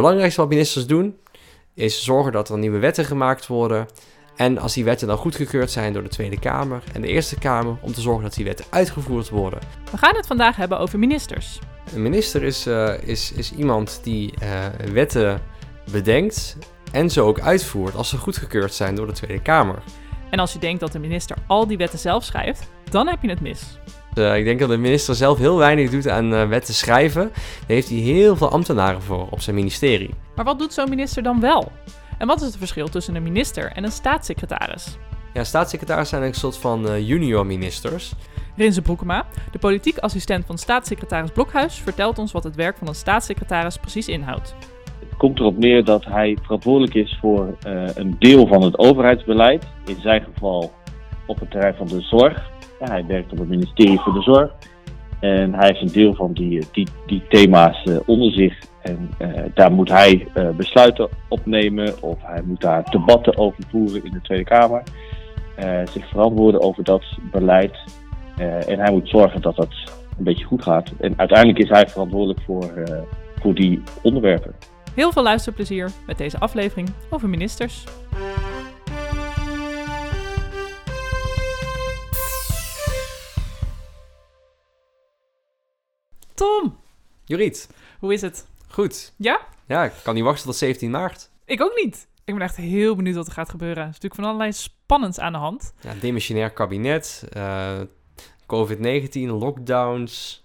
belangrijkste wat ministers doen, is zorgen dat er nieuwe wetten gemaakt worden. En als die wetten dan goedgekeurd zijn door de Tweede Kamer en de Eerste Kamer, om te zorgen dat die wetten uitgevoerd worden. We gaan het vandaag hebben over ministers. Een minister is, uh, is, is iemand die uh, wetten bedenkt en ze ook uitvoert als ze goedgekeurd zijn door de Tweede Kamer. En als je denkt dat de minister al die wetten zelf schrijft, dan heb je het mis. Uh, ik denk dat de minister zelf heel weinig doet aan uh, wetten schrijven. Daar heeft hij heel veel ambtenaren voor op zijn ministerie. Maar wat doet zo'n minister dan wel? En wat is het verschil tussen een minister en een staatssecretaris? Ja, staatssecretaris zijn een soort van uh, junior ministers. Rinze Broekema, de politiek assistent van staatssecretaris Blokhuis, vertelt ons wat het werk van een staatssecretaris precies inhoudt. Het komt erop neer dat hij verantwoordelijk is voor uh, een deel van het overheidsbeleid. In zijn geval op het terrein van de zorg. Hij werkt op het ministerie voor de Zorg. En hij heeft een deel van die, die, die thema's uh, onder zich. En uh, daar moet hij uh, besluiten opnemen of hij moet daar debatten over voeren in de Tweede Kamer. zich verantwoorden over dat beleid. en hij moet zorgen dat dat een beetje goed gaat. En uiteindelijk is hij verantwoordelijk voor, voor die onderwerpen. Heel veel luisterplezier met deze aflevering over ministers. Juriet. Hoe is het? Goed. Ja? Ja, ik kan niet wachten tot 17 maart. Ik ook niet. Ik ben echt heel benieuwd wat er gaat gebeuren. Er is natuurlijk van allerlei spannends aan de hand. Ja, demissionair kabinet, uh, COVID-19, lockdowns.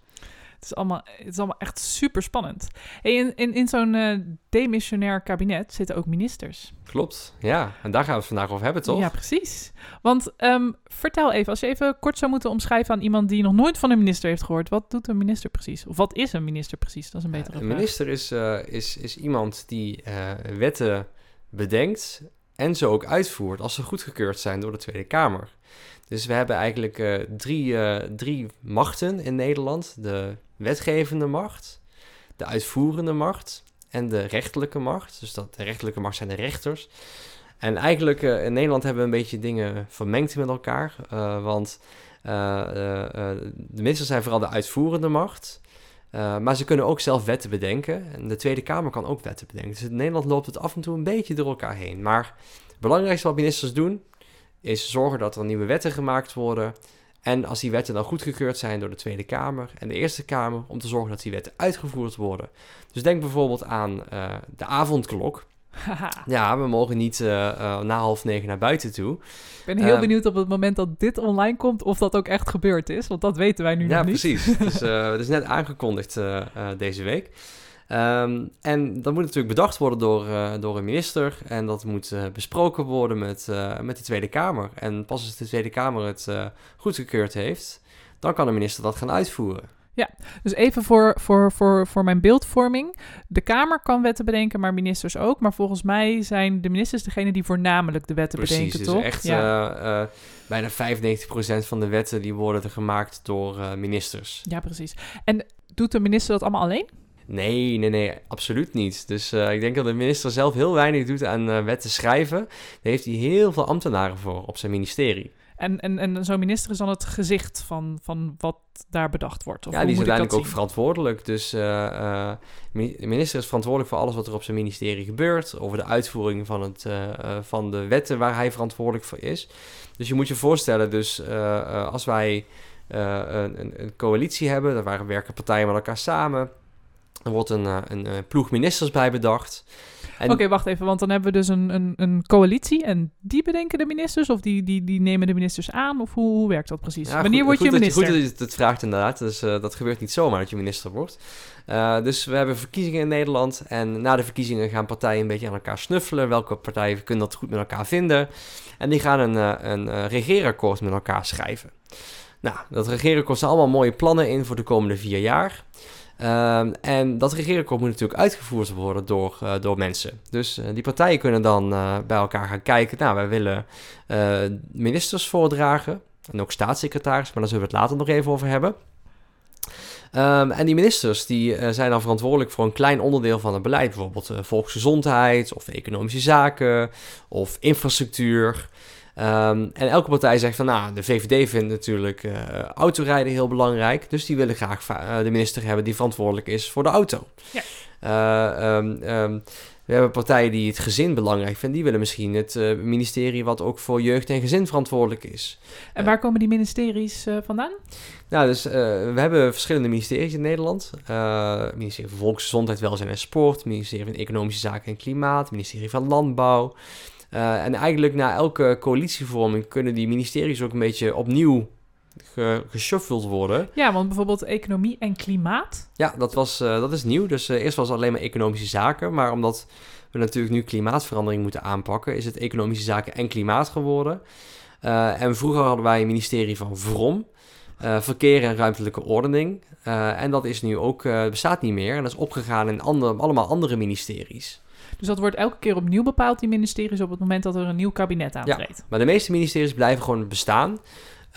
Het is allemaal, het is allemaal echt super spannend. In in, in zo'n uh, demissionair kabinet zitten ook ministers. Klopt, ja. En daar gaan we het vandaag over hebben, toch? Ja, precies. Want um, vertel even, als je even kort zou moeten omschrijven aan iemand die nog nooit van een minister heeft gehoord, wat doet een minister precies? Of wat is een minister precies? Dat is een betere ja, vraag. Een minister is, uh, is, is iemand die uh, wetten bedenkt en ze ook uitvoert als ze goedgekeurd zijn door de Tweede Kamer. Dus we hebben eigenlijk uh, drie, uh, drie machten in Nederland. De wetgevende macht, de uitvoerende macht en de rechterlijke macht. Dus dat, de rechterlijke macht zijn de rechters. En eigenlijk uh, in Nederland hebben we een beetje dingen vermengd met elkaar. want de ministers zijn vooral de uitvoerende macht. maar ze kunnen ook zelf wetten bedenken. En de Tweede Kamer kan ook wetten bedenken. Dus in Nederland loopt het af en toe een beetje door elkaar heen. Maar het belangrijkste wat ministers doen, is zorgen dat er nieuwe wetten gemaakt worden. En als die wetten dan goedgekeurd zijn door de Tweede Kamer en de Eerste Kamer, om te zorgen dat die wetten uitgevoerd worden. Dus denk bijvoorbeeld aan uh, de avondklok. ja, we mogen niet uh, uh, na half negen naar buiten toe. Ik ben heel benieuwd op het moment dat dit online komt of dat ook echt gebeurd is, want dat weten wij nu ja, nog niet. Ja, precies. dus, het is net aangekondigd deze week. Um, en dat moet natuurlijk bedacht worden door, uh, door een minister. En dat moet uh, besproken worden met, uh, met de Tweede Kamer. En pas als de Tweede Kamer het goedgekeurd heeft, dan kan de minister dat gaan uitvoeren. Ja, dus even voor, voor, voor, voor mijn beeldvorming. De Kamer kan wetten bedenken, maar ministers ook. Maar volgens mij zijn de ministers degene die voornamelijk de wetten Precies, bedenken, dus toch? echt ja. bijna 95% van de wetten die worden gemaakt door ministers. Ja, precies. En doet de minister dat allemaal alleen? Nee, nee, nee, absoluut niet. Dus uh, ik denk dat de minister zelf heel weinig doet aan uh, wetten schrijven. Daar heeft hij heel veel ambtenaren voor op zijn ministerie. En, en, en zo'n minister is dan het gezicht van, van wat daar bedacht wordt? Of ja, die is uiteindelijk ook verantwoordelijk. Dus uh, de minister is verantwoordelijk voor alles wat er op zijn ministerie gebeurt. Over de uitvoering van, het, van de wetten waar hij verantwoordelijk voor is. Dus je moet je voorstellen, dus als wij een, een coalitie hebben, daar werken partijen met elkaar samen... Er wordt een, een, een ploeg ministers bij bedacht. Oké, okay, wacht even, want dan hebben we dus een, een, een, coalitie en die bedenken de ministers of die, die, die nemen de ministers aan of hoe, hoe werkt dat precies? Ja, Wanneer goed, word je goed minister? Dat je, goed dat je het vraagt inderdaad, dus uh, dat gebeurt niet zomaar dat je minister wordt. Uh, dus we hebben verkiezingen in Nederland en na de verkiezingen gaan partijen een beetje aan elkaar snuffelen. Welke partijen kunnen dat goed met elkaar vinden? En die gaan een, uh, een regeerakkoord met elkaar schrijven. Nou, dat regeerakkoord zijn allemaal mooie plannen in voor de komende vier jaar. Um, en dat regeerakkoord moet natuurlijk uitgevoerd worden door, uh, door mensen. Dus uh, die partijen kunnen dan uh, bij elkaar gaan kijken. Nou, wij willen ministers voordragen. En ook staatssecretaris, maar daar zullen we het later nog even over hebben. Um, en die ministers die, zijn dan verantwoordelijk voor een klein onderdeel van het beleid. Bijvoorbeeld volksgezondheid of economische zaken of infrastructuur. Ehm, en elke partij zegt van, nou, de VVD vindt natuurlijk uh, autorijden heel belangrijk. Dus die willen graag uh, de minister hebben die verantwoordelijk is voor de auto. Ja. Um, um, we hebben partijen die het gezin belangrijk vinden. Die willen misschien het uh, ministerie wat ook voor jeugd en gezin verantwoordelijk is. En waar komen die ministeries uh, vandaan? Nou, dus uh, we hebben verschillende ministeries in Nederland. het ministerie van Volksgezondheid, Welzijn en Sport. Het ministerie van Economische Zaken en Klimaat. Het ministerie van Landbouw. En eigenlijk na elke coalitievorming kunnen die ministeries ook een beetje opnieuw geshuffeld worden. Ja, want bijvoorbeeld economie en klimaat. Ja, dat, was, uh, dat is nieuw. Dus uh, eerst was het alleen maar economische zaken. Maar omdat we natuurlijk nu klimaatverandering moeten aanpakken, is het economische zaken en klimaat geworden. En vroeger hadden wij een ministerie van VROM. verkeer en ruimtelijke ordening. en dat is nu ook, bestaat niet meer. En dat is opgegaan in allemaal andere ministeries. Dus dat wordt elke keer opnieuw bepaald, die ministeries, op het moment dat er een nieuw kabinet aantreedt. Ja, maar de meeste ministeries blijven gewoon bestaan.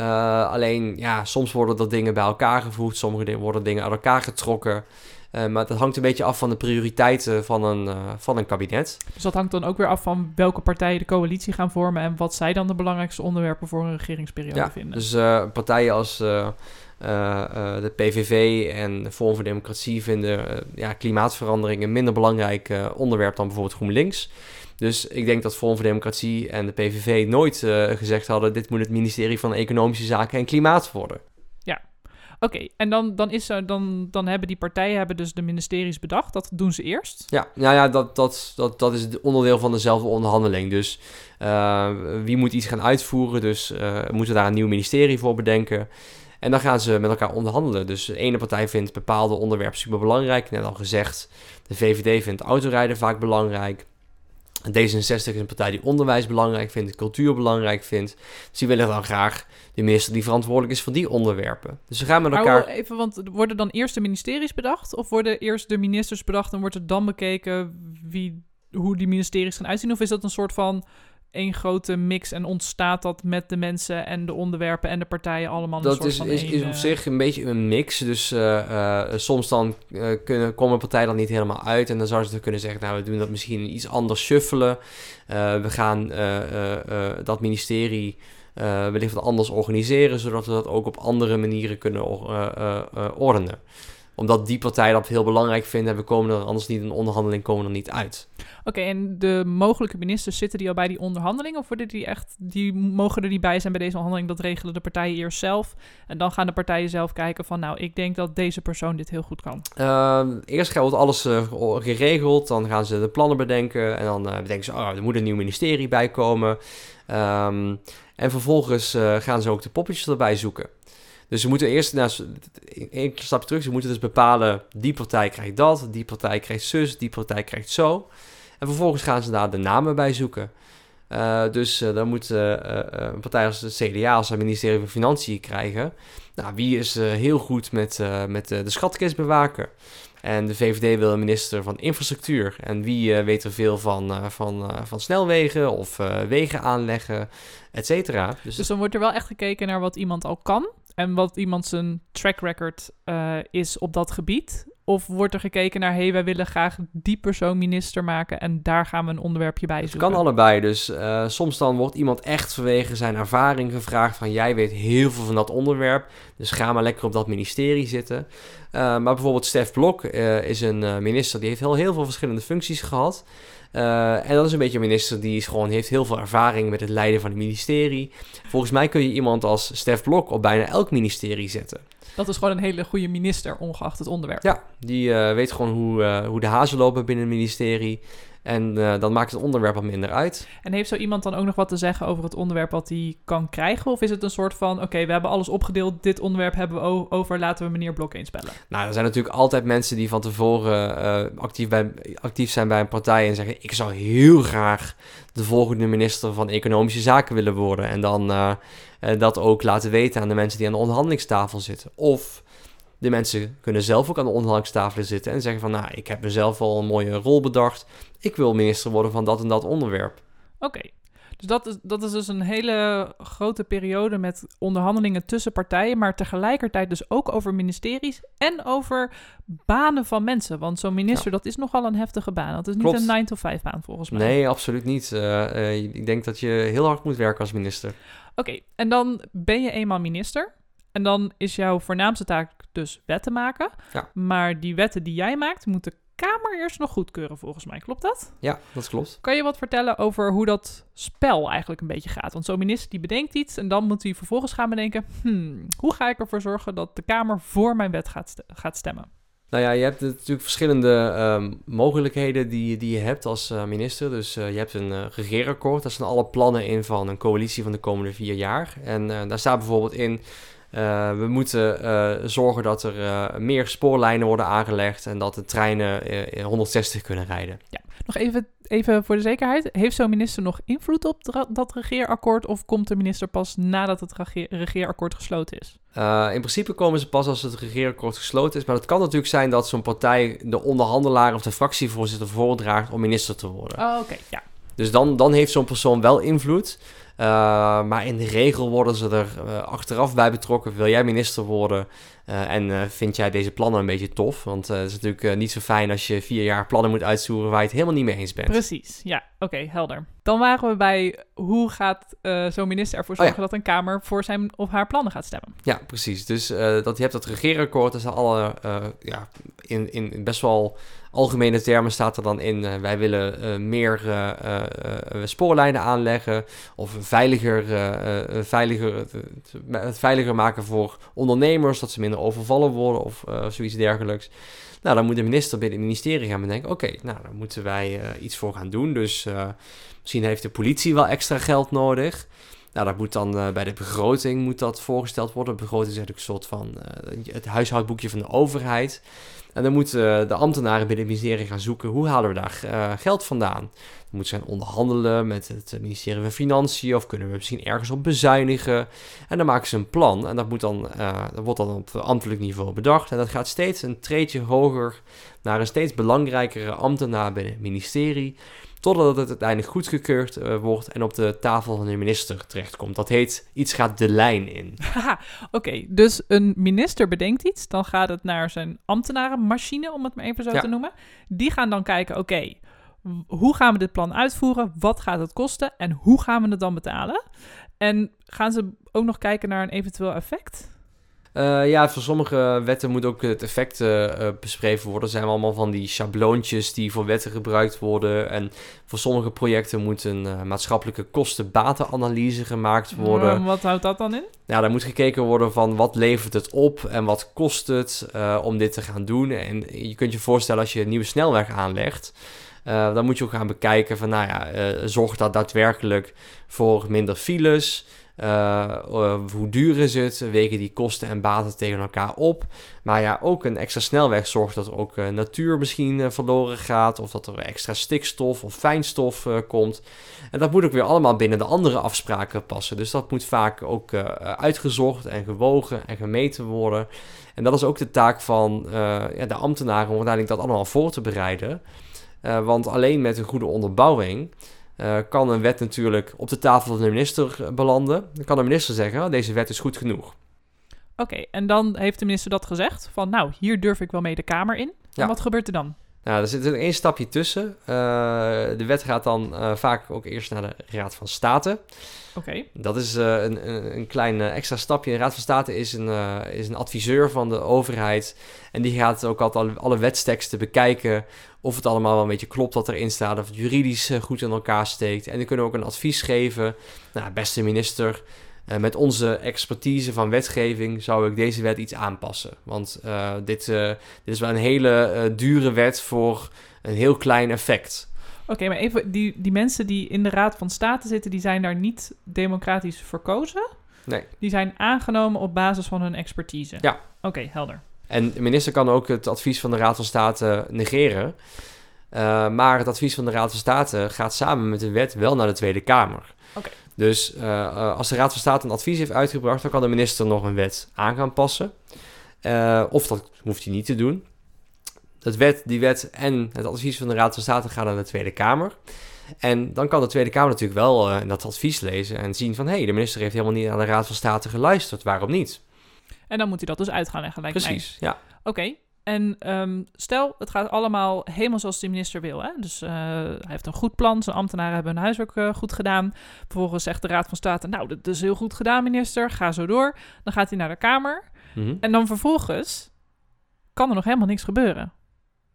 Uh, alleen, ja, soms worden er dingen bij elkaar gevoegd, sommige dingen worden dingen uit elkaar getrokken. Uh, maar dat hangt een beetje af van de prioriteiten van een, uh, van een kabinet. Dus dat hangt dan ook weer af van welke partijen de coalitie gaan vormen en wat zij dan de belangrijkste onderwerpen voor een regeringsperiode ja, vinden. Dus partijen als de PVV en Forum voor Democratie vinden ja, klimaatverandering een minder belangrijk onderwerp dan bijvoorbeeld GroenLinks. Dus ik denk dat Forum voor Democratie en de PVV nooit gezegd hadden... dit moet het ministerie van Economische Zaken en Klimaat worden. Oké. En dan, dan, is dan, dan hebben die partijen hebben dus de ministeries bedacht. Dat doen ze eerst? Ja, nou ja, dat, dat, dat, dat is onderdeel van dezelfde onderhandeling. Dus uh, wie moet iets gaan uitvoeren? Dus uh, moeten daar een nieuw ministerie voor bedenken... En dan gaan ze met elkaar onderhandelen. Dus de ene partij vindt bepaalde onderwerpen super belangrijk. Net al gezegd, de VVD vindt autorijden vaak belangrijk. D66 is een partij die onderwijs belangrijk vindt, cultuur belangrijk vindt. Dus die willen dan graag de minister die verantwoordelijk is voor die onderwerpen. Dus ze gaan met elkaar. Maar even, want worden dan eerst de ministeries bedacht? Of worden eerst de ministers bedacht en wordt er dan bekeken wie, hoe die ministeries gaan uitzien? Of is dat een soort van één grote mix en ontstaat dat met de mensen en de onderwerpen en de partijen allemaal dat een soort is, van is, is op één, zich een beetje een mix. Dus uh, uh, soms dan uh, kunnen, komen partijen dan niet helemaal uit. En dan zouden ze kunnen zeggen, nou we doen dat misschien iets anders shuffelen. we gaan dat ministerie wellicht wat anders organiseren, zodat we dat ook op andere manieren kunnen ordenen omdat die partij dat heel belangrijk vindt en we komen er anders niet in onderhandeling komen er niet uit. Oké, en de mogelijke ministers zitten die al bij die onderhandeling of worden die echt, die mogen er niet bij zijn bij deze onderhandeling? Dat regelen de partijen eerst zelf en dan gaan de partijen zelf kijken van nou, ik denk dat deze persoon dit heel goed kan. Uh, eerst wordt alles uh, geregeld, dan gaan ze de plannen bedenken en dan uh, bedenken ze, oh, er moet een nieuw ministerie bij komen. Um, en vervolgens uh, gaan ze ook de poppetjes erbij zoeken. Dus ze moeten eerst, nou, één stap terug, ze moeten dus bepalen, die partij krijgt dat, die partij krijgt zus, die partij krijgt zo. En vervolgens gaan ze daar de namen bij zoeken. Uh, dus uh, dan moet uh, een partij als het CDA, als het ministerie van Financiën krijgen. Nou, wie is heel goed met, met de schatkist bewaken? En de VVD wil een minister van infrastructuur. En wie weet er veel van, van, van snelwegen of wegen aanleggen, et cetera. Dus, dus dan wordt er wel echt gekeken naar wat iemand al kan en wat iemand zijn track record is op dat gebied? Of wordt er gekeken naar, hé, hey, wij willen graag die persoon minister maken en daar gaan we een onderwerpje bij zoeken? Het kan allebei. Dus uh, soms dan wordt iemand echt vanwege zijn ervaring gevraagd van, jij weet heel veel van dat onderwerp, dus ga maar lekker op dat ministerie zitten. Uh, maar bijvoorbeeld Stef Blok is een minister die heeft heel, heel veel verschillende functies gehad. Uh, en dat is een beetje een minister die is gewoon heeft heel veel ervaring met het leiden van het ministerie. Volgens mij kun je iemand als Stef Blok op bijna elk ministerie zetten. Dat is gewoon een hele goede minister, ongeacht het onderwerp. Ja, die uh, weet gewoon hoe, uh, hoe de hazen lopen binnen het ministerie. En uh, dan maakt het onderwerp wat minder uit. En heeft zo iemand dan ook nog wat te zeggen over het onderwerp wat hij kan krijgen? Of is het een soort van, oké, okay, we hebben alles opgedeeld, dit onderwerp hebben we over, laten we meneer Blok inspellen? Nou, er zijn natuurlijk altijd mensen die van tevoren uh, actief, bij, actief zijn bij een partij en zeggen, ik zou heel graag de volgende minister van Economische Zaken willen worden. En dan uh, dat ook laten weten aan de mensen die aan de onderhandelingstafel zitten. Of de mensen kunnen zelf ook aan de onderhandelingstafel zitten en zeggen van, nou, ik heb mezelf al een mooie rol bedacht. Ik wil minister worden van dat en dat onderwerp. Oké. Dus dat is, dat is dus een hele grote periode met onderhandelingen tussen partijen, maar tegelijkertijd dus ook over ministeries en over banen van mensen. Want zo'n minister, dat is nogal een heftige baan. Dat is niet Klopt. een 9-to-5 baan volgens mij. Nee, absoluut niet. Eh, eh, ik denk dat je heel hard moet werken als minister. Oké, en dan ben je eenmaal minister. En dan is jouw voornaamste taak dus wetten maken. Ja. Maar die wetten die jij maakt, moet de Kamer eerst nog goedkeuren volgens mij. Klopt dat? Ja, dat klopt. Kan je wat vertellen over hoe dat spel eigenlijk een beetje gaat? Want zo'n minister die bedenkt iets en dan moet hij vervolgens gaan bedenken... Hmm, hoe ga ik ervoor zorgen dat de Kamer voor mijn wet gaat, st- gaat stemmen? Nou ja, je hebt natuurlijk verschillende ehm, mogelijkheden die, die je hebt als eh, minister. Dus eh, je hebt een eh, regeerakkoord. Daar staan alle plannen in van een coalitie van de komende vier jaar. En daar staat bijvoorbeeld in... eh, we moeten eh, zorgen dat er eh, meer spoorlijnen worden aangelegd... en dat de treinen eh, 160 kunnen rijden. Nog even, even voor de zekerheid. Heeft zo'n minister nog invloed op dat regeerakkoord... of komt de minister pas nadat het rege- regeerakkoord gesloten is? In principe komen ze pas als het regeerakkoord gesloten is. Maar het kan natuurlijk zijn dat zo'n partij de onderhandelaar of de fractievoorzitter voordraagt om minister te worden. Oh, oké, ja. Dus dan, dan heeft zo'n persoon wel invloed. Eh, maar in de regel worden ze er eh, achteraf bij betrokken. Wil jij minister worden? Eh, en vind jij deze plannen een beetje tof? Want het is natuurlijk niet zo fijn als je vier jaar plannen moet uitvoeren waar je het helemaal niet mee eens bent. Precies, ja, oké, helder. Dan waren we bij hoe gaat zo'n minister ervoor Oh ja. zorgen dat een Kamer voor zijn of haar plannen gaat stemmen. Ja, precies. Dus dat, je hebt dat regeerakkoord. Er staan alle, ja, in, in best wel algemene termen staat er dan in... eh, wij willen eh, meer eh, spoorlijnen aanleggen... of veiliger, veiliger, het, veiliger maken voor ondernemers... dat ze minder overvallen worden of zoiets dergelijks. Nou, dan moet de minister binnen het ministerie gaan bedenken... oké, nou, daar moeten wij iets voor gaan doen. Dus misschien heeft de politie wel extra geld nodig... Nou, dat moet dan bij de begroting moet dat voorgesteld worden. De begroting is eigenlijk een soort van het huishoudboekje van de overheid. En dan moeten de ambtenaren binnen het ministerie gaan zoeken hoe halen we daar eh, geld vandaan. Dan moeten ze gaan onderhandelen met het ministerie van Financiën of kunnen we misschien ergens op bezuinigen. En dan maken ze een plan en dat, moet dan, eh, dat wordt dan op ambtelijk niveau bedacht. En dat gaat steeds een treedje hoger naar een steeds belangrijkere ambtenaar binnen het ministerie. Totdat het uiteindelijk goedgekeurd eh, wordt en op de tafel van de minister terechtkomt. Dat heet iets gaat de lijn in. Oké, dus een minister bedenkt iets, dan gaat het naar zijn ambtenarenmachine, om het maar even zo Ja. te noemen. Die gaan dan kijken, oké, hoe gaan we dit plan uitvoeren? Wat gaat het kosten? En hoe gaan we het dan betalen? En gaan ze ook nog kijken naar een eventueel effect? Eh, ja, voor sommige wetten moet ook het effect beschreven worden. Er zijn allemaal van die schabloontjes die voor wetten gebruikt worden. En voor sommige projecten moet een maatschappelijke kosten-batenanalyse gemaakt worden. Wat houdt dat dan in? Ja, daar moet gekeken worden van wat levert het op en wat kost het om dit te gaan doen. En je kunt je voorstellen als je een nieuwe snelweg aanlegt, dan moet je ook gaan bekijken van, nou ja, zorgt dat daadwerkelijk voor minder files? Eh, eh, hoe duur is het? Wegen die kosten en baten tegen elkaar op? Maar ja, ook een extra snelweg zorgt dat ook eh, natuur misschien verloren gaat, of dat er extra stikstof of fijnstof komt. En dat moet ook weer allemaal binnen de andere afspraken passen. Dus dat moet vaak ook uitgezocht en gewogen en gemeten worden. En dat is ook de taak van ja, de ambtenaren om uiteindelijk dat allemaal voor te bereiden. Want alleen met een goede onderbouwing eh, kan een wet natuurlijk op de tafel van de minister eh, belanden. Dan kan de minister zeggen, oh, deze wet is goed genoeg. Oké, en dan heeft de minister dat gezegd, van nou, hier durf ik wel mee de Kamer in. En Ja. wat gebeurt er dan? Nou, er zit er één stapje tussen. Eh, de wet gaat dan eh, vaak ook eerst naar de Raad van State. Oké, Dat is eh, een, een, een klein extra stapje. De Raad van State is een, is een adviseur van de overheid. En die gaat ook altijd alle, alle wetsteksten bekijken. Of het allemaal wel een beetje klopt wat erin staat. Of het juridisch goed in elkaar steekt. En die kunnen ook een advies geven. Nou, beste minister, met onze expertise van wetgeving zou ik deze wet iets aanpassen. Want eh, dit, eh, dit is wel een hele eh, dure wet voor een heel klein effect. Oké, maar even, die, die mensen die in de Raad van State zitten, die zijn daar niet democratisch verkozen? Nee. Die zijn aangenomen op basis van hun expertise? Ja. Oké, helder. En de minister kan ook het advies van de Raad van State negeren. Uh, maar het advies van de Raad van State gaat samen met de wet wel naar de Tweede Kamer. Oké. Dus uh, als de Raad van State een advies heeft uitgebracht, dan kan de minister nog een wet aan gaan passen. Uh, of dat hoeft hij niet te doen. Dat wet, die wet en het advies van de Raad van State gaan naar de Tweede Kamer. En dan kan de Tweede Kamer natuurlijk wel uh, dat advies lezen en zien van... hé, hey, de minister heeft helemaal niet aan de Raad van State geluisterd, waarom niet? En dan moet hij dat dus uit gaan leggen, lijkt Precies, ja. Oké, en um, stel, het gaat allemaal helemaal zoals de minister wil. Hè? Dus uh, hij heeft een goed plan, zijn ambtenaren hebben hun huiswerk uh, goed gedaan. Vervolgens zegt de Raad van State, nou, dat is heel goed gedaan, minister, ga zo door. Dan gaat hij naar de Kamer. Mm -hmm. En dan vervolgens kan er nog helemaal niks gebeuren.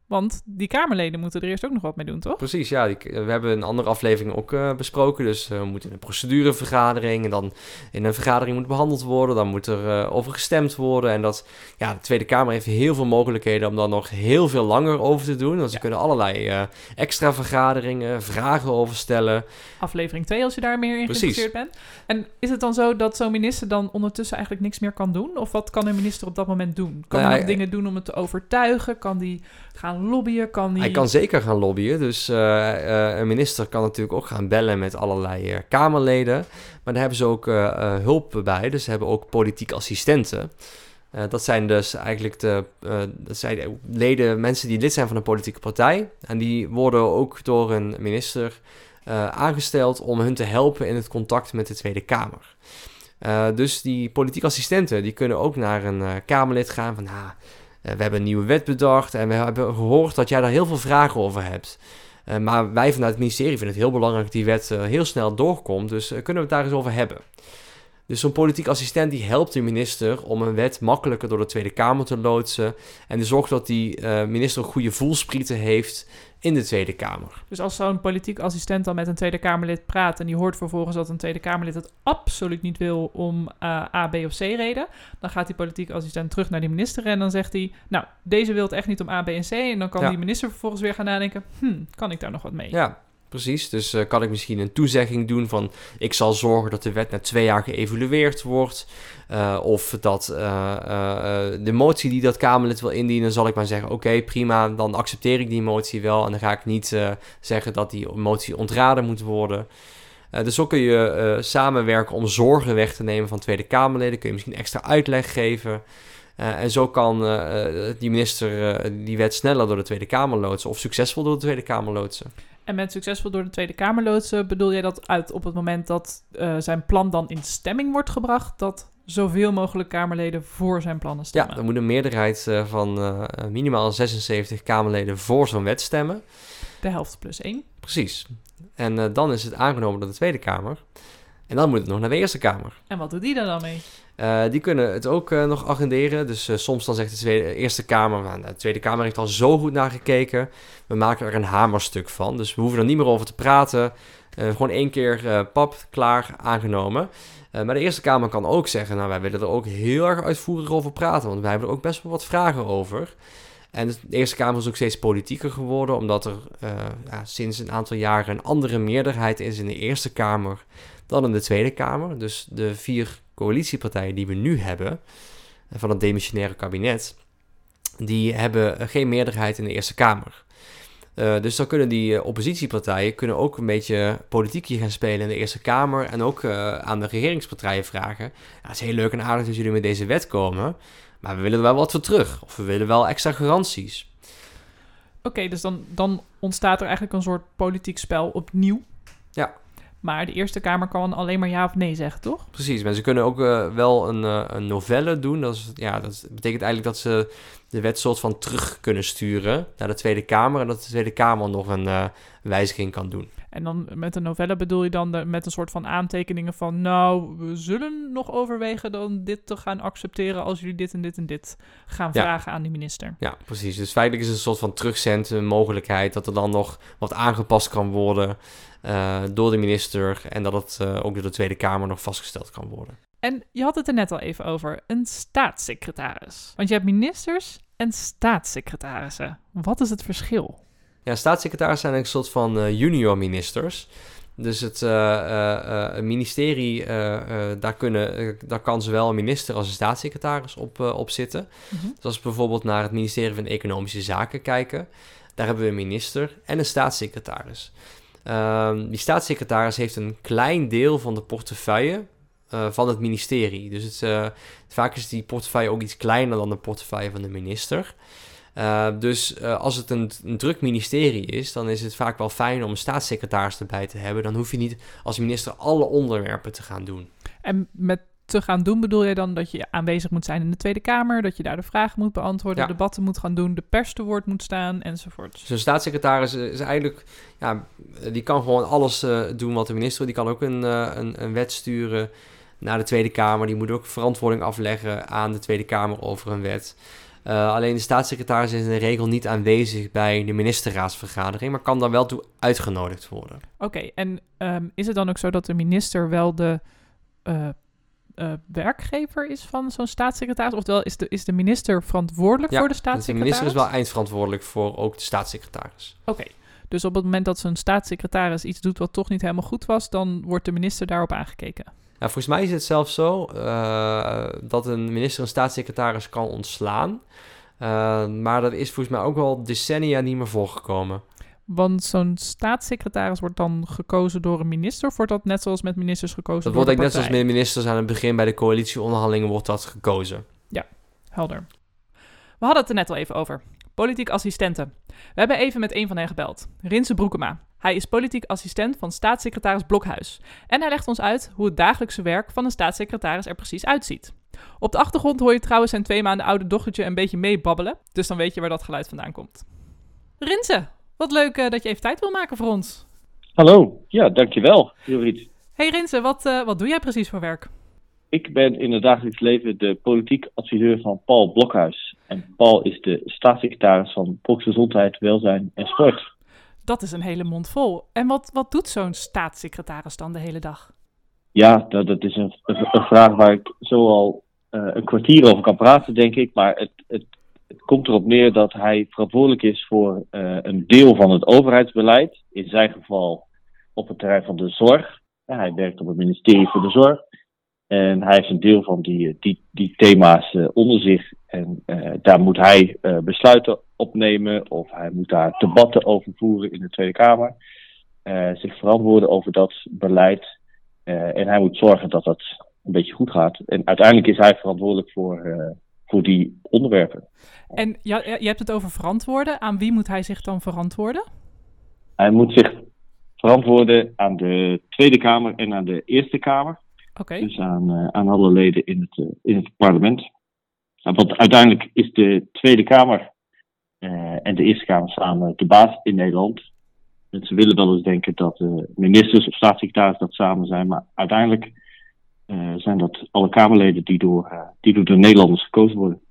Want die Kamerleden moeten er eerst ook nog wat mee doen, toch? Precies, ja. Die, we hebben een andere aflevering ook uh, besproken. Dus uh, we moeten in een procedurevergadering en dan in een vergadering moet behandeld worden. Dan moet er uh, over gestemd worden. En dat, ja, de Tweede Kamer heeft heel veel mogelijkheden om daar nog heel veel langer over te doen. Want ze ja. kunnen allerlei extra vergaderingen, vragen over stellen. Aflevering 2 als je daar meer in geïnteresseerd bent. En is het dan zo dat zo'n minister dan ondertussen eigenlijk niks meer kan doen? Of wat kan een minister op dat moment doen? Kan hij nog dingen doen om het te overtuigen? Kan die gaan lobbyen? Kan Hij kan zeker gaan lobbyen. Dus uh, uh, een minister kan natuurlijk ook gaan bellen met allerlei uh, Kamerleden. Maar daar hebben ze ook hulp bij. Dus ze hebben ook politiek assistenten. dat zijn dus eigenlijk de leden, mensen die lid zijn van een politieke partij. En die worden ook door een minister aangesteld om hun te helpen in het contact met de Tweede Kamer. dus die politieke assistenten die kunnen ook naar een Kamerlid gaan van... Ah, eh, we hebben een nieuwe wet bedacht en we hebben gehoord dat jij daar heel veel vragen over hebt. Uh, maar wij vanuit het ministerie vinden het heel belangrijk dat die wet uh, heel snel doorkomt. Dus kunnen we het daar eens over hebben. Dus zo'n politiek assistent die helpt de minister om een wet makkelijker door de Tweede Kamer te loodsen. En die zorgt dat die minister goede voelsprieten heeft in de Tweede Kamer. Dus als zo'n politiek assistent dan met een Tweede Kamerlid praat en die hoort vervolgens dat een Tweede Kamerlid het absoluut niet wil om uh, A, B of C reden, dan gaat die politiek assistent terug naar die minister en dan zegt hij, nou, deze wil het echt niet om A, B en C. En dan kan ja. die minister vervolgens weer gaan nadenken, hm, kan ik daar nog wat mee? Ja, precies. Dus uh, kan ik misschien een toezegging doen van ik zal zorgen dat de wet na twee jaar geëvalueerd wordt. Uh, of dat uh, de motie die dat Kamerlid wil indienen, zal ik maar zeggen: oké, prima, dan accepteer ik die motie wel. En dan ga ik niet zeggen dat die motie ontraden moet worden. dus zo kun je samenwerken om zorgen weg te nemen van Tweede Kamerleden. Kun je misschien extra uitleg geven. En zo kan die minister die wet sneller door de Tweede Kamer loodsen. Of succesvol door de Tweede Kamer loodsen. En met succesvol door de Tweede Kamer loodsen bedoel jij dat uit op het moment dat zijn plan dan in stemming wordt gebracht, dat zoveel mogelijk Kamerleden voor zijn plannen stemmen? Ja, er moet een meerderheid van minimaal 76 Kamerleden voor zo'n wet stemmen. De helft plus één. Precies. En dan is het aangenomen door de Tweede Kamer. En dan moet het nog naar de Eerste Kamer. En wat doet die er dan mee? Uh, die kunnen het ook uh, nog agenderen. Dus uh, soms dan zegt de tweede, Eerste Kamer, nou, de Tweede Kamer heeft al zo goed naar gekeken. We maken er een hamerstuk van. Dus we hoeven er niet meer over te praten. gewoon één keer pap, klaar, aangenomen. maar de Eerste Kamer kan ook zeggen, nou wij willen er ook heel erg uitvoerig over praten. Want wij hebben er ook best wel wat vragen over. En de Eerste Kamer is ook steeds politieker geworden, omdat er ja, sinds een aantal jaren een andere meerderheid is in de Eerste Kamer dan in de Tweede Kamer. Dus de vier coalitiepartijen die we nu hebben, eh, van het demissionaire kabinet, die hebben geen meerderheid in de Eerste Kamer. Uh, dus dan kunnen die oppositiepartijen kunnen ook een beetje politiekje gaan spelen in de Eerste Kamer. En ook uh, aan de regeringspartijen vragen. Ja, het is heel leuk en aardig dat jullie met deze wet komen. Maar we willen er wel wat voor terug. Of we willen wel extra garanties. Oké, okay, dus dan, dan ontstaat er eigenlijk een soort politiek spel opnieuw. Ja. Maar de Eerste Kamer kan alleen maar ja of nee zeggen, toch? Precies, maar ze kunnen ook uh, wel een, uh, een novelle doen. Dat, is, ja, dat betekent eigenlijk dat ze de wet soort van terug kunnen sturen naar de Tweede Kamer. En dat de Tweede Kamer nog een uh, wijziging kan doen. En dan met een novelle bedoel je dan de, met een soort van aantekeningen van... nou, we zullen nog overwegen dan dit te gaan accepteren... als jullie dit en dit en dit gaan ja. vragen aan de minister. Ja, precies. Dus feitelijk is het een soort van terugzend mogelijkheid... dat er dan nog wat aangepast kan worden door de minister... en dat het uh, ook door de Tweede Kamer nog vastgesteld kan worden. En je had het er net al even over, een staatssecretaris. Want je hebt ministers en staatssecretarissen. Wat is het verschil? Ja, staatssecretarissen zijn een soort van uh, junior ministers. Dus het uh, uh, ministerie, daar, kunnen, daar kan zowel een minister als een staatssecretaris op, op zitten. Mm-hmm. Dus als we bijvoorbeeld naar het ministerie van Economische Zaken kijken, daar hebben we een minister en een staatssecretaris. Ehm, die staatssecretaris heeft een klein deel van de portefeuille van het ministerie. Dus het, vaak is die portefeuille ook iets kleiner dan de portefeuille van de minister. Uh, dus uh, als het een, een, druk ministerie is, dan is het vaak wel fijn om een staatssecretaris erbij te hebben. Dan hoef je niet als minister alle onderwerpen te gaan doen. En met te gaan doen bedoel je dan dat je aanwezig moet zijn in de Tweede Kamer, dat je daar de vragen moet beantwoorden, ja. debatten moet gaan doen, de pers te woord moet staan enzovoort. Zo'n staatssecretaris is eigenlijk, ja, die kan gewoon alles uh, doen wat de minister, die kan ook een, een, een wet sturen naar de Tweede Kamer, die moet ook verantwoording afleggen aan de Tweede Kamer over een wet. Uh, alleen de staatssecretaris is in de regel niet aanwezig bij de ministerraadsvergadering, maar kan daar wel toe uitgenodigd worden. Oké, okay, en um, is het dan ook zo dat de minister wel de uh, uh, werkgever is van zo'n staatssecretaris? Oftewel, is de, is de minister verantwoordelijk ja, voor de staatssecretaris? de minister is wel eindverantwoordelijk voor ook de staatssecretaris. Oké, okay. dus op het moment dat zo'n staatssecretaris iets doet wat toch niet helemaal goed was, dan wordt de minister daarop aangekeken? Nou, volgens mij is het zelfs zo uh, dat een minister een staatssecretaris kan ontslaan. Uh, maar dat is volgens mij ook wel decennia niet meer voorgekomen. Want zo'n staatssecretaris wordt dan gekozen door een minister? Of wordt dat net zoals met ministers gekozen dat wordt de net zoals met ministers aan het begin bij de coalitieonderhandelingen wordt dat gekozen. Ja, helder. We hadden het er net al even over. Politiek assistenten. We hebben even met een van hen gebeld. Rinse Broekema. Hij is politiek assistent van staatssecretaris Blokhuis. En hij legt ons uit hoe het dagelijkse werk van een staatssecretaris er precies uitziet. Op de achtergrond hoor je trouwens zijn twee maanden oude dochtertje een beetje meebabbelen. Dus dan weet je waar dat geluid vandaan komt. Rinse, wat leuk uh, dat je even tijd wil maken voor ons. Hallo, ja, dankjewel, Jorrit. Hey Rinse, wat, uh, wat doe jij precies voor werk? Ik ben in het dagelijks leven de politiek adviseur van Paul Blokhuis. En Paul is de staatssecretaris van Volksgezondheid, Welzijn en Sport. Dat is een hele mond vol. En wat, wat doet zo'n staatssecretaris dan de hele dag? Ja, dat, dat is een, een, vraag waar ik zo al uh, een kwartier over kan praten, denk ik. Maar het, het komt erop neer dat hij verantwoordelijk is voor uh, een deel van het overheidsbeleid. In zijn geval op het terrein van de zorg. Hij werkt op het ministerie voor de Zorg. En hij heeft een deel van die, die, die thema's uh, onder zich. En daar moet hij besluiten opnemen of hij moet daar debatten over voeren in de Tweede Kamer. zich verantwoorden over dat beleid. en hij moet zorgen dat dat een beetje goed gaat. En uiteindelijk is hij verantwoordelijk voor, voor die onderwerpen. En ja, je hebt het over verantwoorden. Aan wie moet hij zich dan verantwoorden? Hij moet zich verantwoorden aan de Tweede Kamer en aan de Eerste Kamer. Okay. Dus aan, uh, aan alle leden in het, uh, in het parlement. Nou, want uiteindelijk is de Tweede Kamer uh, en de Eerste Kamer samen de baas in Nederland. Mensen willen wel eens denken dat ministers of staatssecretaris dat samen zijn, maar uiteindelijk zijn dat alle Kamerleden die door, die door de Nederlanders gekozen worden.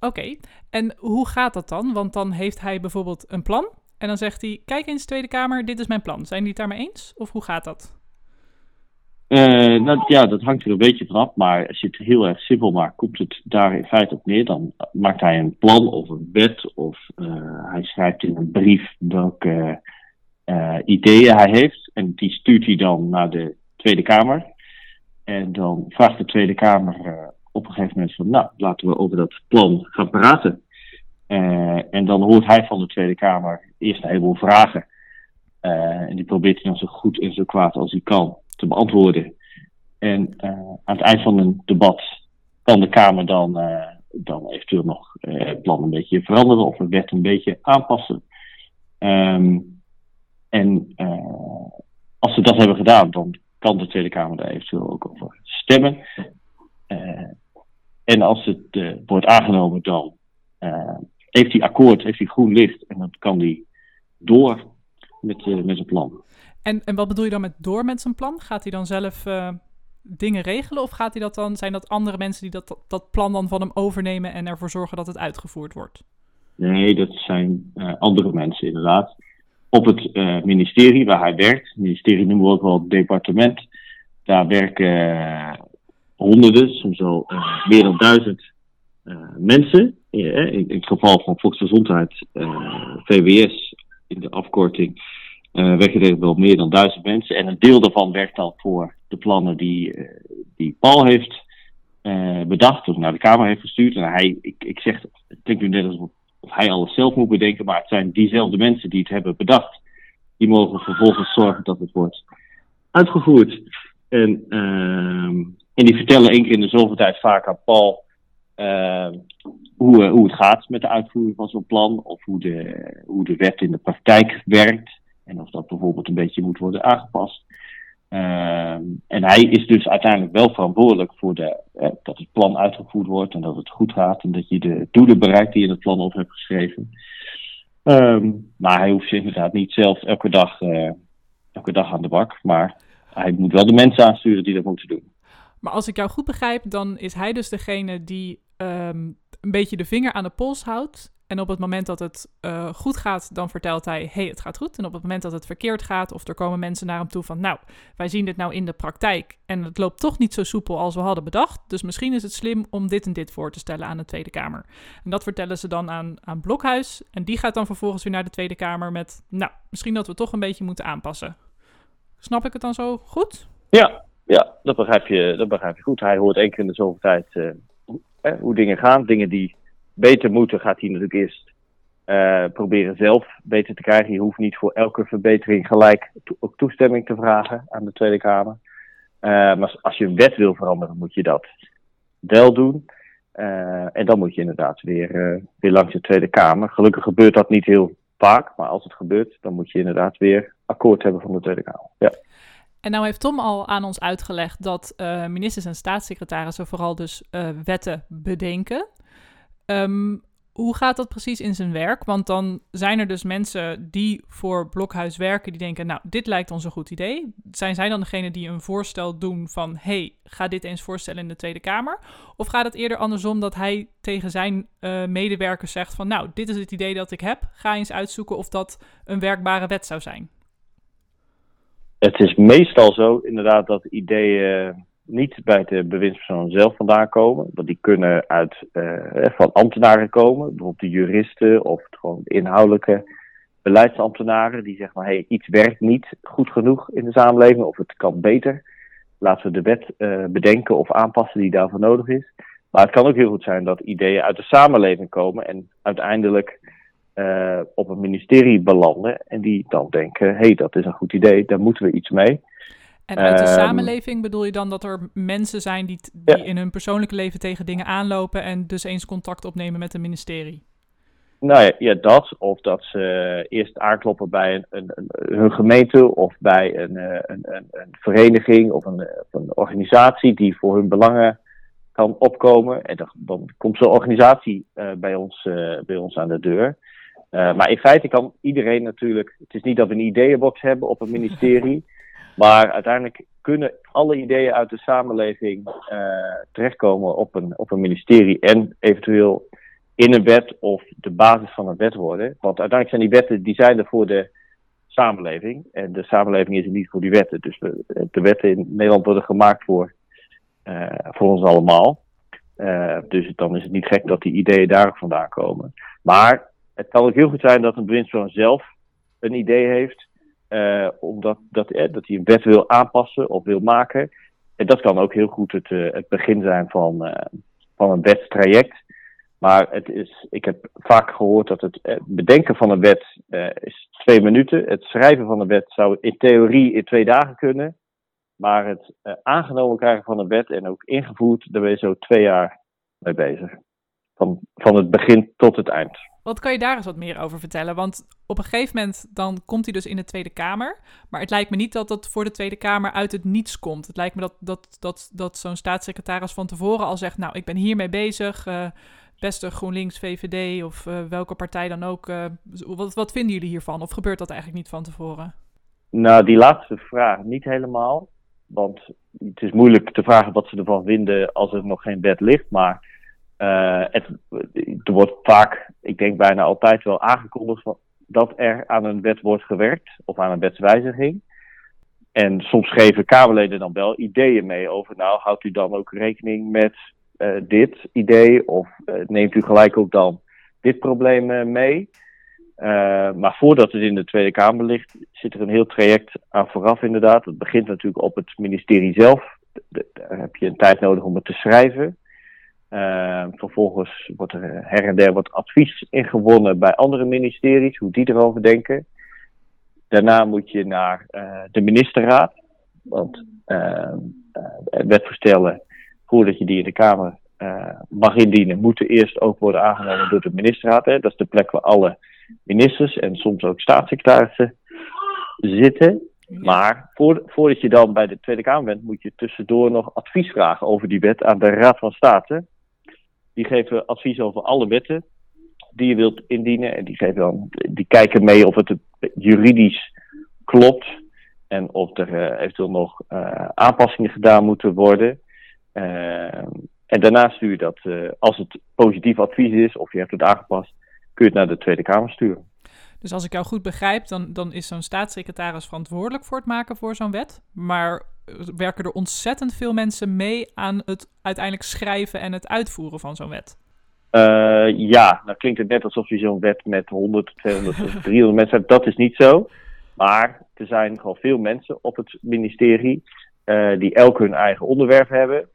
Oké, okay. en hoe gaat dat dan? Want dan heeft hij bijvoorbeeld een plan en dan zegt hij: Kijk eens, Tweede Kamer, dit is mijn plan. Zijn die het daarmee eens? Of hoe gaat dat? Uh, nou, ja, dat hangt er een beetje vanaf, maar als je het heel erg simpel maakt, komt het daar in feite op neer. Dan maakt hij een plan of een wet of uh, hij schrijft in een brief welke uh, ideeën hij heeft. En die stuurt hij dan naar de Tweede Kamer. En dan vraagt de Tweede Kamer op een gegeven moment van, nou, laten we over dat plan gaan praten. en dan hoort hij van de Tweede Kamer eerst een heleboel vragen. en die probeert hij dan zo goed en zo kwaad als hij kan te beantwoorden. En aan het eind van een debat kan de Kamer dan, dan eventueel nog het plan een beetje veranderen of de wet een beetje aanpassen. Um, en als ze dat hebben gedaan, dan kan de Tweede Kamer daar eventueel ook over stemmen. en als het wordt aangenomen, dan heeft hij akkoord, heeft hij groen licht en dan kan hij door met, met zijn plan. En, en wat bedoel je dan met door met zijn plan? Gaat hij dan zelf dingen regelen? Of gaat hij dat dan, zijn dat andere mensen die dat, dat, dat, plan dan van hem overnemen en ervoor zorgen dat het uitgevoerd wordt? Nee, dat zijn uh, andere mensen inderdaad. Op het uh, ministerie waar hij werkt, het ministerie noemen we ook wel het departement, daar werken honderden, soms wel meer dan duizend mensen. In, in, het geval van Volksgezondheid, VWS in de afkorting, werken er wel meer dan duizend mensen. En een deel daarvan werkt dan voor de plannen die, die Paul heeft bedacht, of naar de Kamer heeft gestuurd. En hij, ik, ik zeg, het klinkt nu net alsof of hij alles zelf moet bedenken, maar het zijn diezelfde mensen die het hebben bedacht. Die mogen vervolgens zorgen dat het wordt uitgevoerd. En, en die vertellen één keer in de zoveel tijd vaak aan Paul hoe, hoe het gaat met de uitvoering van zo'n plan. Of hoe de, hoe de wet in de praktijk werkt. En of dat bijvoorbeeld een beetje moet worden aangepast. Ehm, en hij is dus uiteindelijk wel verantwoordelijk voor de, eh, dat het plan uitgevoerd wordt en dat het goed gaat en dat je de doelen bereikt die je in het plan op hebt geschreven. Ehm, maar hij hoeft zich inderdaad niet zelf elke dag, eh, elke dag aan de bak. Maar hij moet wel de mensen aansturen die dat moeten doen. Maar als ik jou goed begrijp, dan is hij dus degene die ehm, een beetje de vinger aan de pols houdt. En op het moment dat het uh, goed gaat, dan vertelt hij: hey, het gaat goed. En op het moment dat het verkeerd gaat, of er komen mensen naar hem toe van: Nou, wij zien dit nou in de praktijk. En het loopt toch niet zo soepel als we hadden bedacht. Dus misschien is het slim om dit en dit voor te stellen aan de Tweede Kamer. En dat vertellen ze dan aan, aan Blokhuis. En die gaat dan vervolgens weer naar de Tweede Kamer met: Nou, misschien dat we toch een beetje moeten aanpassen. Snap ik het dan zo goed? Ja, ja dat, begrijp je, dat begrijp je goed. Hij hoort één keer in de zoveel tijd uh, hoe dingen gaan. Dingen die beter moeten, gaat hij natuurlijk eerst uh, proberen zelf beter te krijgen. Je hoeft niet voor elke verbetering gelijk ook toestemming te vragen aan de Tweede Kamer. Uh, maar als je een wet wil veranderen, moet je dat wel doen. Uh, en dan moet je inderdaad weer, weer langs de Tweede Kamer. Gelukkig gebeurt dat niet heel vaak, maar als het gebeurt, dan moet je inderdaad weer akkoord hebben van de Tweede Kamer. Ja. En nou heeft Tom al aan ons uitgelegd dat ministers en staatssecretarissen vooral dus wetten bedenken. Um, hoe gaat dat precies in zijn werk? Want dan zijn er dus mensen die voor Blokhuis werken, die denken, nou, dit lijkt ons een goed idee. Zijn zij dan degene die een voorstel doen van, hey, ga dit eens voorstellen in de Tweede Kamer? Of gaat het eerder andersom dat hij tegen zijn uh, medewerkers zegt van, nou, dit is het idee dat ik heb, ga eens uitzoeken of dat een werkbare wet zou zijn? Het is meestal zo, inderdaad, dat ideeën niet bij de bewindspersoon zelf vandaan komen. Want die kunnen uit, uh, van ambtenaren komen, bijvoorbeeld de juristen of gewoon de inhoudelijke beleidsambtenaren. Die zeggen van hey, iets werkt niet goed genoeg in de samenleving of het kan beter. Laten we de wet uh, bedenken of aanpassen die daarvoor nodig is. Maar het kan ook heel goed zijn dat ideeën uit de samenleving komen en uiteindelijk op een ministerie belanden. En die dan denken, hé, hey, dat is een goed idee, daar moeten we iets mee. En uit de um, samenleving bedoel je dan dat er mensen zijn die, die ja. in hun persoonlijke leven tegen dingen aanlopen en dus eens contact opnemen met een ministerie? Nou ja, ja dat. Of dat ze eerst aankloppen bij een, een, een hun gemeente of bij een, een, een vereniging of een, een, organisatie die voor hun belangen kan opkomen. En dan, dan komt zo'n organisatie uh, bij, ons, uh, bij ons aan de deur. Uh, maar in feite kan iedereen natuurlijk. Het is niet dat we een ideeënbox hebben op een ministerie. Maar uiteindelijk kunnen alle ideeën uit de samenleving uh, terechtkomen op een, op een ministerie en eventueel in een wet of de basis van een wet worden. Want uiteindelijk zijn die wetten die zijn er voor de samenleving. En de samenleving is er niet voor die wetten. Dus de, wetten in Nederland worden gemaakt voor, uh, voor ons allemaal. Uh, dus dan is het niet gek dat die ideeën daar vandaan komen. Maar het kan ook heel goed zijn dat een bewindspersoon zelf een idee heeft uh, omdat dat, eh, dat hij een wet wil aanpassen of wil maken. En dat kan ook heel goed het, uh, het begin zijn van, van een wetstraject. Maar het is, ik heb vaak gehoord dat het bedenken van een wet is twee minuten. Het schrijven van een wet zou in theorie in twee dagen kunnen. Maar het aangenomen krijgen van een wet en ook ingevoerd, daar ben je zo twee jaar mee bezig. Van, van het begin tot het eind. Wat kan je daar eens wat meer over vertellen? Want op een gegeven moment dan komt hij dus in de Tweede Kamer. Maar het lijkt me niet dat dat voor de Tweede Kamer uit het niets komt. Het lijkt me dat, dat, dat, dat zo'n staatssecretaris van tevoren al zegt... nou, ik ben hiermee bezig, uh, beste GroenLinks, VVD of uh, welke partij dan ook. Uh, wat, wat vinden jullie hiervan? Of gebeurt dat eigenlijk niet van tevoren? Nou, die laatste vraag niet helemaal. Want het is moeilijk te vragen wat ze ervan vinden als er nog geen wet ligt. Maar uh, het, er wordt vaak, ik denk bijna altijd wel aangekondigd dat er aan een wet wordt gewerkt of aan een wetswijziging. En soms geven Kamerleden dan wel ideeën mee over, nou houdt u dan ook rekening met uh, dit idee of uh, neemt u gelijk ook dan dit probleem mee. maar voordat het in de Tweede Kamer ligt, zit er een heel traject aan vooraf inderdaad. Het begint natuurlijk op het ministerie zelf. Daar heb je een tijd nodig om het te schrijven. Uh, vervolgens wordt er her en der wat advies ingewonnen bij andere ministeries, hoe die erover denken. Daarna moet je naar uh, de ministerraad, want uh, wetvoorstellen, voordat je die in de Kamer mag indienen, moeten eerst ook worden aangenomen door de ministerraad. Hè. Dat is de plek waar alle ministers en soms ook staatssecretarissen zitten. Maar voor, voordat je dan bij de Tweede Kamer bent, moet je tussendoor nog advies vragen over die wet aan de Raad van State. Die geven advies over alle wetten die je wilt indienen. En die, geven die kijken mee of het juridisch klopt. En of er uh, eventueel nog uh, aanpassingen gedaan moeten worden. Uh, en daarna stuur je dat, als het positief advies is of je hebt het aangepast, kun je het naar de Tweede Kamer sturen. Dus als ik jou goed begrijp, dan, dan is zo'n staatssecretaris verantwoordelijk voor het maken voor zo'n wet. Maar werken er ontzettend veel mensen mee aan het uiteindelijk schrijven en het uitvoeren van zo'n wet? Uh, ja, dan klinkt het net alsof je zo'n wet met 100, 200, 300 mensen hebt. Dat is niet zo. Maar er zijn gewoon veel mensen op het ministerie uh, die elk hun eigen onderwerp hebben.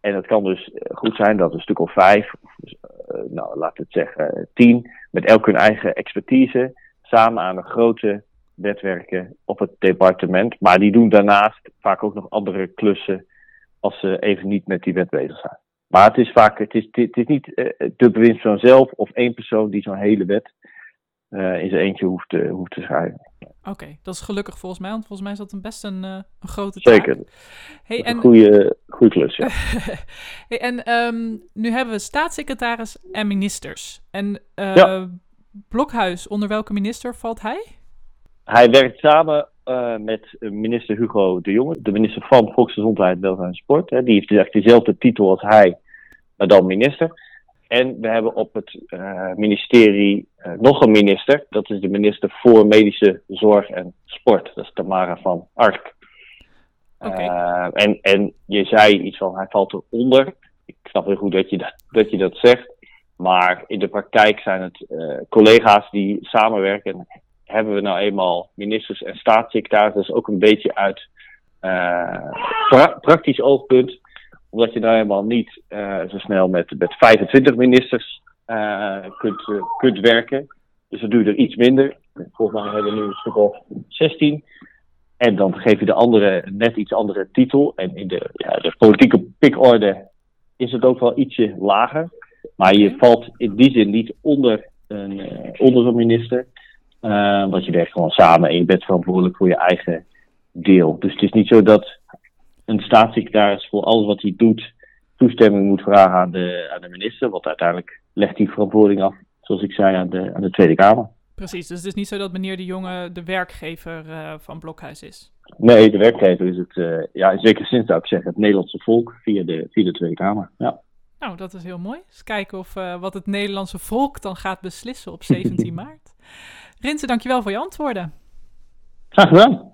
En het kan dus goed zijn dat een stuk of vijf, of, uh, nou laat het zeggen tien, met elk hun eigen expertise samen aan een grote wet werken op het departement. Maar die doen daarnaast vaak ook nog andere klussen als ze even niet met die wet bezig zijn. Maar het is vaak, het is, het is niet uh, de bewindspersoon zelf of één persoon die zo'n hele wet uh, in zijn eentje hoeft te, hoeft te schrijven. Oké, okay, dat is gelukkig volgens mij, want volgens mij is dat een best een, uh, een grote taak. Zeker. Hey, en... Goede, goede klus, ja. hey, en um, nu hebben we staatssecretaris en ministers. En ja. Blokhuis, onder welke minister valt hij? Hij werkt samen uh, met minister Hugo de Jonge, de minister van Volksgezondheid, Welzijn en Sport. Hè. Die heeft dus echt dezelfde titel als hij, maar dan minister. En we hebben op het uh, ministerie uh, nog een minister. Dat is de minister voor Medische Zorg en Sport. Dat is Tamara van Ark. Okay. en, en je zei iets van, hij valt eronder. Ik snap heel goed dat je dat, dat, je dat zegt. Maar in de praktijk zijn het uh, collega's die samenwerken. Hebben we nou eenmaal ministers en staatssecretarissen ook een beetje uit pra praktisch oogpunt. Omdat je nou eenmaal niet uh, zo snel met, met 25 ministers kunt, kunt werken. Dus doe je er iets minder. Volgens mij hebben we nu een stuk of 16. En dan geef je de andere net iets andere titel. En in de, ja, de politieke pikorde is het ook wel ietsje lager. Maar je valt in die zin niet onder een, uh, onder zo'n minister. Uh, want je werkt gewoon samen en je bent verantwoordelijk voor je eigen deel. Dus het is niet zo dat een staatssecretaris voor alles wat hij doet toestemming moet vragen aan de, aan de minister. Want uiteindelijk legt hij verantwoording af, zoals ik zei, aan de, aan de Tweede Kamer. Precies, dus het is niet zo dat meneer de Jonge de werkgever uh, van Blokhuis is. Nee, de werkgever is het, uh, ja, in zekere zin zou ik zeggen, het Nederlandse volk via de, via de Tweede Kamer. Ja. Nou, dat is heel mooi. Eens kijken of uh, wat het Nederlandse volk dan gaat beslissen op 17 maart. Rinse, dankjewel voor je antwoorden. Graag gedaan.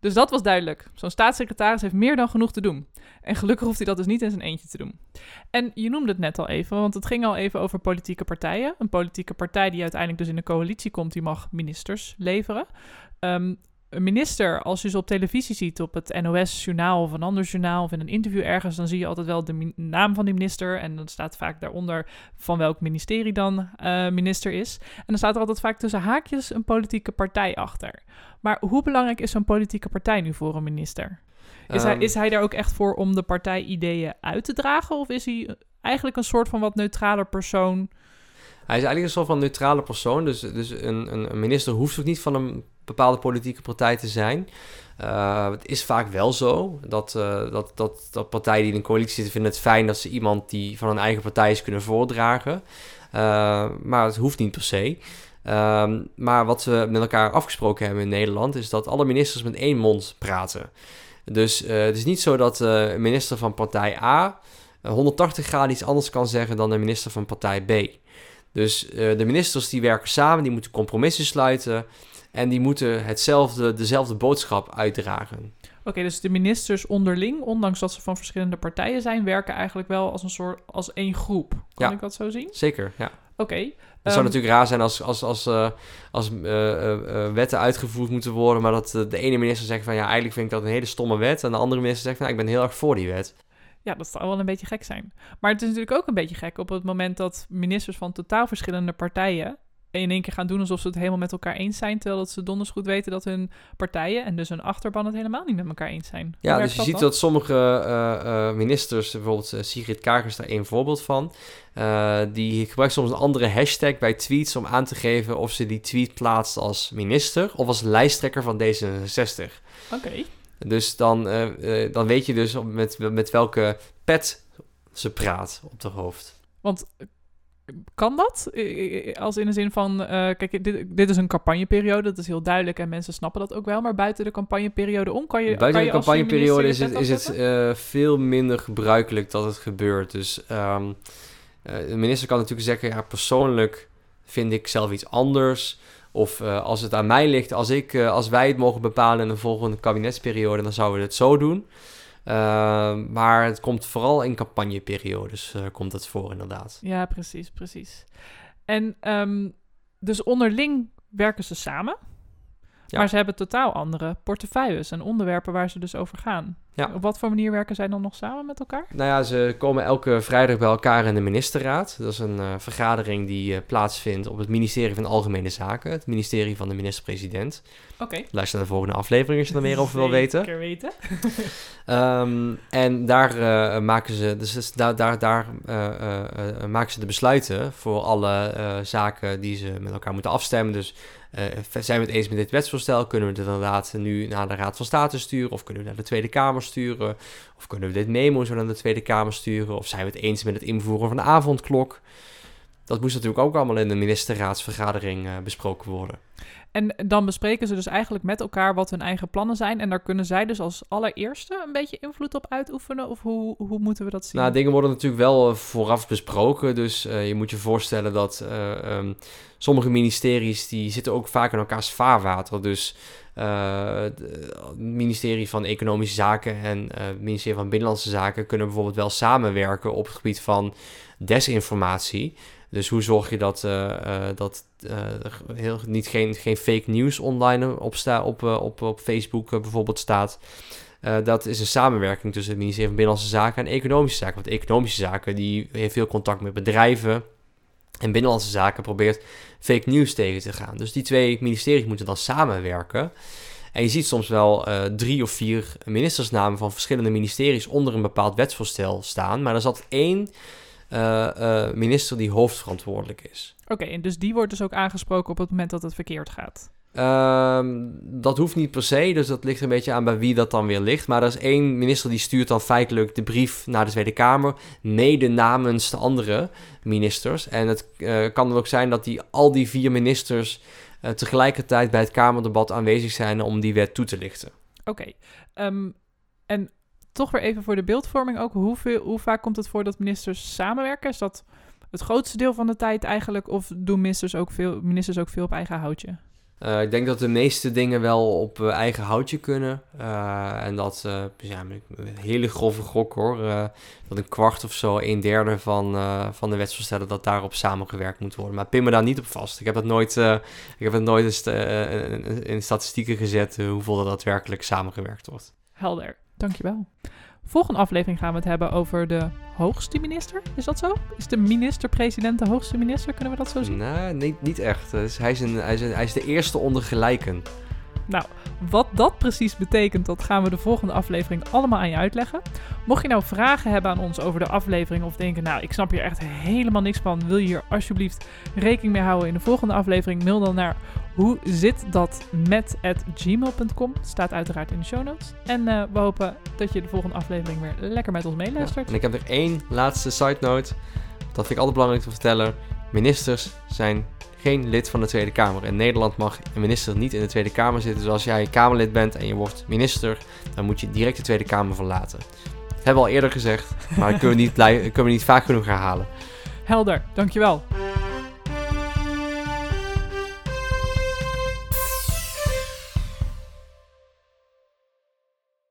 Dus dat was duidelijk. Zo'n staatssecretaris heeft meer dan genoeg te doen. En gelukkig hoeft hij dat dus niet in zijn eentje te doen. En je noemde het net al even, want het ging al even over politieke partijen. Een politieke partij die uiteindelijk dus in de coalitie komt, die mag ministers leveren. Um, een minister, als je ze op televisie ziet, op het NOS-journaal of een ander journaal of in een interview ergens, dan zie je altijd wel de naam van die minister. En dan staat vaak daaronder van welk ministerie dan uh, minister is. En dan staat er altijd vaak tussen haakjes een politieke partij achter. Maar hoe belangrijk is zo'n politieke partij nu voor een minister? Is, um, hij, is hij daar ook echt voor om de partijideeën uit te dragen? Of is hij eigenlijk een soort van wat neutraler persoon? Hij is eigenlijk een soort van neutrale persoon. Dus, dus een, een minister hoeft ook niet van een bepaalde politieke partij te zijn. Uh, het is vaak wel zo dat, uh, dat, dat, dat partijen die in een coalitie zitten vinden het fijn dat ze iemand die van hun eigen partij is kunnen voordragen. Uh, maar het hoeft niet per se. Ehm, maar wat we met elkaar afgesproken hebben in Nederland is dat alle ministers met één mond praten. Dus het is niet zo dat een minister van partij A 180 graden iets anders kan zeggen dan de minister van partij B. Dus de ministers die werken samen, die moeten compromissen sluiten. En die moeten hetzelfde, dezelfde boodschap uitdragen. Oké, okay, dus de ministers onderling, ondanks dat ze van verschillende partijen zijn, werken eigenlijk wel als een soort als één groep. Kan ja, ik dat zo zien? Zeker, ja. Oké. Okay, het um, zou natuurlijk raar zijn als, als, als, uh, als uh, uh, wetten uitgevoerd moeten worden, maar dat de ene minister zegt van ja, eigenlijk vind ik dat een hele stomme wet. En de andere minister zegt van ja, ik ben heel erg voor die wet. Ja, dat zou wel een beetje gek zijn. Maar het is natuurlijk ook een beetje gek op het moment dat ministers van totaal verschillende partijen in één keer gaan doen alsof ze het helemaal met elkaar eens zijn, terwijl dat ze donders goed weten dat hun partijen en dus hun achterban het helemaal niet met elkaar eens zijn. Hoe Ja, dus je ziet dan? dat sommige eh, eh, ministers, bijvoorbeeld eh, Sigrid Kaag is daar één voorbeeld van, die gebruikt soms een andere hashtag bij tweets om aan te geven of ze die tweet plaatst als minister of als lijsttrekker van D66. Oké. Dus dan, eh, eh, dan weet je dus met, met welke pet ze praat op de hoofd. Want eh, kan dat? Als in de zin van, kijk, dit, dit is een campagneperiode, dat is heel duidelijk en mensen snappen dat ook wel. Maar buiten de campagneperiode om kan je. Buiten de campagneperiode is het, is het veel minder gebruikelijk dat het gebeurt. Dus eh, de minister kan natuurlijk zeggen, ja, persoonlijk vind ik zelf iets anders. Of eh, als het aan mij ligt, als, ik, eh, als wij het mogen bepalen in de volgende kabinetsperiode, dan zouden we het zo doen. Ehm, maar het komt vooral in campagneperiodes eh, komt het voor, inderdaad. Ja, precies, precies. En ehm, dus onderling werken ze samen. Ja. Maar ze hebben totaal andere portefeuilles en onderwerpen waar ze dus over gaan. Ja. Op wat voor manier werken zij dan nog samen met elkaar? Nou ja, ze komen elke vrijdag bij elkaar in de ministerraad. Dat is een eh, vergadering die eh, plaatsvindt op het ministerie van Algemene Zaken. Het ministerie van de minister-president. Oké. Luister naar de volgende aflevering als je er meer over wil weten. Zeker weten. Ehm, en daar eh, maken ze, dus, daar, daar, daar maken ze de besluiten voor alle zaken die ze met elkaar moeten afstemmen. Dus zijn we het eens met dit wetsvoorstel? Kunnen we dit inderdaad nu naar de Raad van State sturen? Of kunnen we naar de Tweede Kamer sturen? Of kunnen we dit memo zo naar de Tweede Kamer sturen? Of zijn we het eens met het invoeren van de avondklok? Dat moest natuurlijk ook allemaal in de ministerraadsvergadering eh, besproken worden. En dan bespreken ze dus eigenlijk met elkaar wat hun eigen plannen zijn. En daar kunnen zij dus als allereerste een beetje invloed op uitoefenen? Of hoe, hoe moeten we dat zien? Nou, dingen worden natuurlijk wel eh, vooraf besproken. Dus eh, je moet je voorstellen dat eh, ehm, sommige ministeries die zitten ook vaak in elkaars vaarwater. Dus het ministerie van Economische Zaken en eh, het ministerie van Binnenlandse Zaken kunnen bijvoorbeeld wel samenwerken op het gebied van desinformatie. Dus hoe zorg je dat, eh, eh, dat eh, heel, niet geen, geen fake news online op, op, eh, op, op Facebook eh, bijvoorbeeld staat. Eh, dat is een samenwerking tussen het ministerie van Binnenlandse Zaken en Economische Zaken. Want Economische Zaken die heeft veel contact met bedrijven. En Binnenlandse Zaken probeert fake news tegen te gaan. Dus die twee ministeries moeten dan samenwerken. En je ziet soms wel eh, drie of vier ministersnamen van verschillende ministeries onder een bepaald wetsvoorstel staan. Maar er altijd één eh, eh, minister die hoofdverantwoordelijk is. Oké, en dus die wordt dus ook aangesproken op het moment dat het verkeerd gaat. Ehm, dat hoeft niet per se, dus dat ligt een beetje aan bij wie dat dan weer ligt. Maar er is één minister die stuurt dan feitelijk de brief naar de Tweede Kamer, mede namens de andere ministers. En het eh, kan ook zijn dat die, al die vier ministers eh, tegelijkertijd bij het Kamerdebat aanwezig zijn om die wet toe te lichten. Oké. ehm, en toch weer even voor de beeldvorming ook. Hoeveel, hoe vaak komt het voor dat ministers samenwerken? Is dat het grootste deel van de tijd eigenlijk? Of doen ministers ook veel, ministers ook veel op eigen houtje? Eh, ik denk dat de meeste dingen wel op eh, eigen houtje kunnen. Eh, en dat, met een hele grove gok hoor, dat een kwart of zo, een derde van, van de wetsvoorstellen, dat daarop samengewerkt moet worden. Maar pin me daar niet op vast. Ik heb het nooit, ik heb het nooit in, sta- in- in statistieken gezet hoeveel er daadwerkelijk samengewerkt wordt. Helder, dankjewel. Volgende aflevering gaan we het hebben over de hoogste minister. Is dat zo? Is de minister-president de hoogste minister? Kunnen we dat zo zien? Nee, niet, niet echt. Dus hij, is een, hij, is hij is de eerste onder gelijken. Nou, wat dat precies betekent, dat gaan we de volgende aflevering allemaal aan je uitleggen. Mocht je nou vragen hebben aan ons over de aflevering of denken, nou, ik snap hier echt helemaal niks van, wil je hier alsjeblieft rekening mee houden in de volgende aflevering, mail dan naar hoe zit dat met gmail.com. Staat uiteraard in de show notes. En eh, we hopen dat je de volgende aflevering weer lekker met ons meeluistert. En ik heb er één laatste side note. Dat vind ik altijd belangrijk te vertellen. Ministers zijn geen lid van de Tweede Kamer. In Nederland mag een minister niet in de Tweede Kamer zitten. Dus als jij Kamerlid bent en je wordt minister, dan moet je direct de Tweede Kamer verlaten. Dat hebben we al eerder gezegd, maar dat kunnen we niet, kunnen we niet vaak genoeg herhalen. Helder, dankjewel.